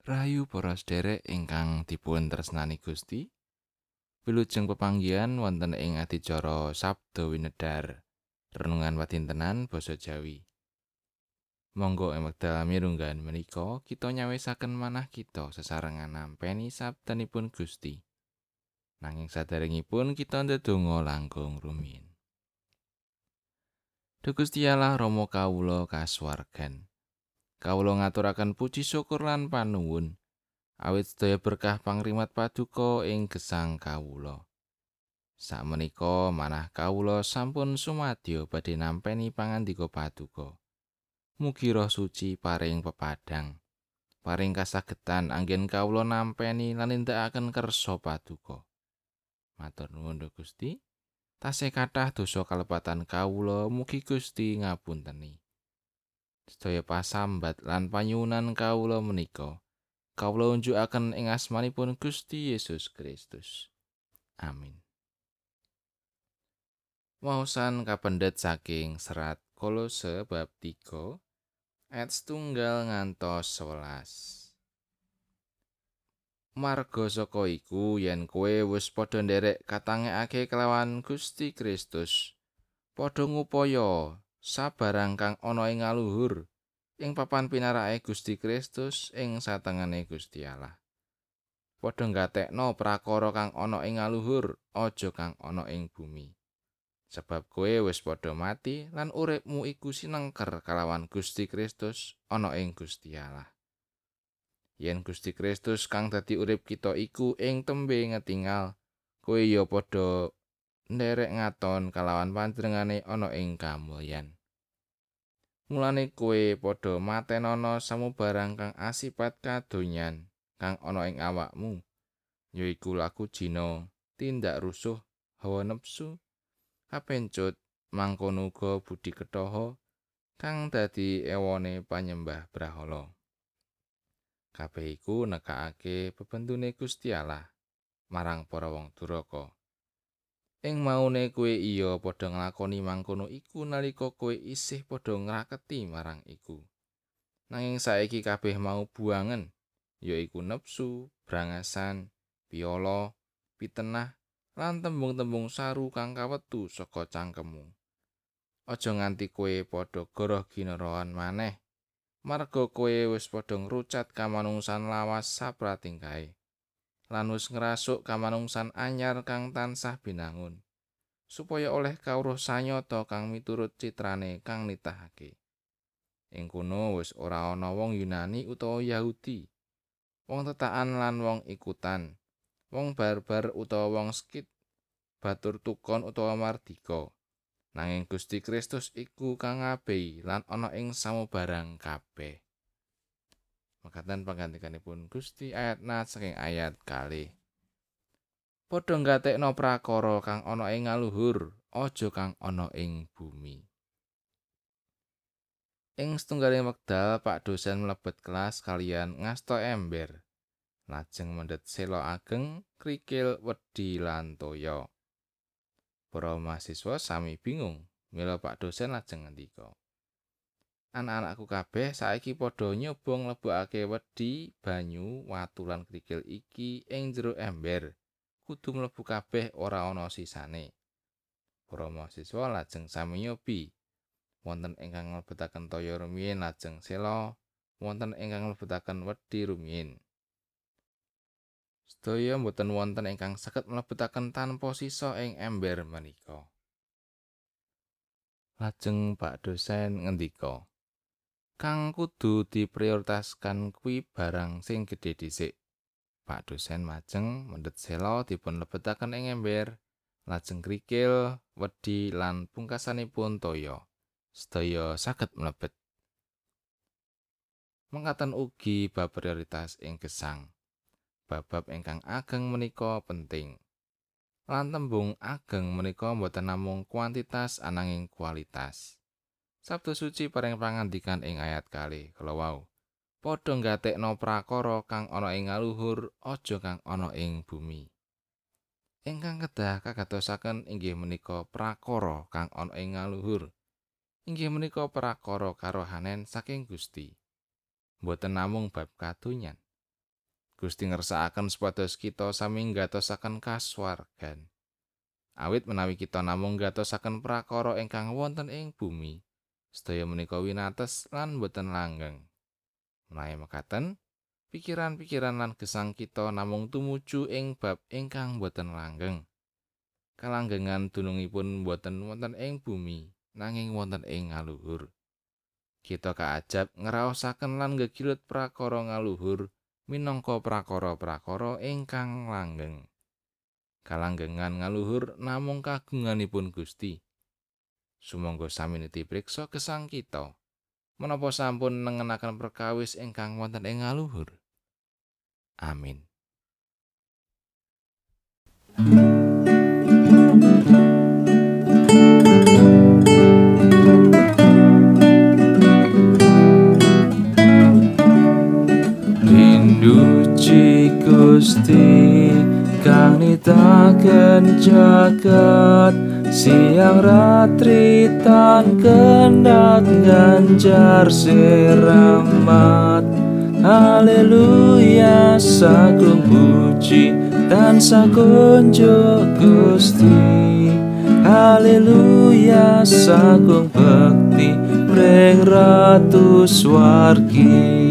Rahayu para sedherek ingkang dipun tresnani Gusti. Wilujeng pepanggihan wonten ing adicara Sabda Winedar. Renungan wadintenan basa Jawi. Monggo ing wekdal mirunggan menika kita nyawisaken manah kita sesarengan nampeni sabdanipun Gusti. Nanging saderengipun kita ndedonga langkung rumiyin. Duh Gusti Allah Rama kawula kasuwargan. Kawula ngaturaken puji syukur lan panuwun awit sedaya berkah pangrimat paduka ing gesang kawula. Sakmenika manah kawula sampun sumadyo badhe nampeni pangandika paduka. Mugi roh suci paring pepadang. Paring kasagetan anggen kawula nampeni lan nindakaken kersa paduka. Matur nuwun Gusti. Tasih kathah dosa kalepatan kawula mugi Gusti ngapunteni. Sedaya pasambat lan panyuwunan kawula menika. Kawula unjukaken ing asmanipun Gusti Yesus Kristus. Amin. Waosan kapendet saking serat Kolose bab 3 ayat setunggal ngantos 11 Marga saka iku yen kowe wis padha nderek katangekake kelawan Gusti Kristus padha ngupaya sabarang kang ana ing aluhur ing papan pinarake Gusti Kristus ing satengene Gusti Allah. Padha ngatekno prakara kang ana ing aluhur, aja kang ana ing bumi. Sebab kowe wis padha mati lan uripmu iku sinengker kalawan Gusti Kristus ana ing Gusti Allah. Yen Gusti Kristus kang dadi urip kita iku ing tembe ngetingal, kowe ya padha nderek ngaton kalawan panjenengane ana ing kamulyan. Mulane kowe padha matenono samubarang kang asipat kadonyan kang ana ing awakmu, yaiku laku jina, tindak rusuh, hawa nepsu, kapencut, mangkono uga budi ketoho kang dadi ewone panyembah brahala. Kabeh iku nekakake bebendune Gusti Allah marang para wong duraka. Ing maune kowe iya padha nglakoni mangkono iku nalika kowe isih padha ngraketi marang iku. Nanging saiki kabeh mau buangen, yaiku nepsu, brangasan, piolo, pitenah, lan tembung-tembung saru kang kawetu saka cangkemmu. Aja nganti kowe padha goroh gineroan maneh. Marga kowe wis padha ngrucat kamanungsan lawas sapratingkae. Lan wis ngrasuk kamanungsan anyar kang tansah binangun supaya oleh kawruh sanyata kang miturut citrane kang nitahake. Ing kono wis ora ana wong Yunani utawa Yahudi wong tetakan lan wong ikutan wong barbar utawa wong skit batur tukon utawa mardika. Nanging Gusti Kristus iku kang ngabei lan ana ing samubarang kabeh Makatan panggantikanipun Gusti ayat nat saking ayat kali. Padha ngatekno prakara kang ana ing ngaluhur, aja kang ana ing bumi. Ing setunggaling wekdal Pak dosen mlebet kelas kalian ngasto ember. Lajeng mendhet selo ageng, krikil, wedi lan toya. Para mahasiswa sami bingung, mila Pak dosen lajeng ngendika. Anak-anakku kabeh saiki padha nyoba nglebokake wedi, banyu, watu lan krikil iki ing jero ember. Kudu mlebu kabeh ora ana sisane. Para mahasiswa lajeng sami nyobi. Wonten ingkang mlebetaken toya rumiyin lajeng sela, wonten ingkang mlebetaken wedi rumiyin. Sedaya mboten wonten ingkang saged mlebetaken tanpa sisa ing ember menika. Lajeng Pak dosen ngendika, kang kudu diprioritaskan kuwi barang sing gedhe dhisik. Pak dosen majeng mendhet sela dipun lebetaken ing ember, lajeng krikil, wedi lan pungkasanipun toya. Sedaya saged mlebet. Mengkaten ugi bab prioritas ing gesang. Bab-bab ingkang ageng menika penting. Lan tembung ageng menika boten namung kuantitas ananging kualitas. Sabtu suci paring pangandikan ing ayat kali kalau wau. Padha ngatekno prakara kang ana ing ngaluhur aja kang ana ing bumi. Ingkang kedah kagatosaken inggih menika prakara kang ana ing ngaluhur. Inggih menika prakara karohanen saking Gusti. Mboten namung bab kadonyan. Gusti ngersakaken supados kita sami nggatosaken kaswargan. Awit menawi kita namung nggatosaken prakara ingkang wonten ing bumi, sedaya menika winates lan boten langgeng. Menawi mekaten, pikiran-pikiran lan gesang kita namung tumuju ing bab ingkang boten langgeng. Kalanggengan dunungipun boten wonten ing bumi, nanging wonten ing ngaluhur. Kita kaajab ngraosaken lan gegilut prakara ngaluhur minangka prakara-prakara ingkang langgeng. Kalanggengan ngaluhur namung kagunganipun Gusti. Sumangga sami nitipriksa gesang kita. Menapa sampun nengenaken perkawis ingkang wonten ing ngaluhur? Amin. Gusti kang nitaken jagat siang ratri tan kendat ganjar siramat haleluya sagung puji dan sakunjo Gusti. Haleluya sagung bekti pring ratu swargi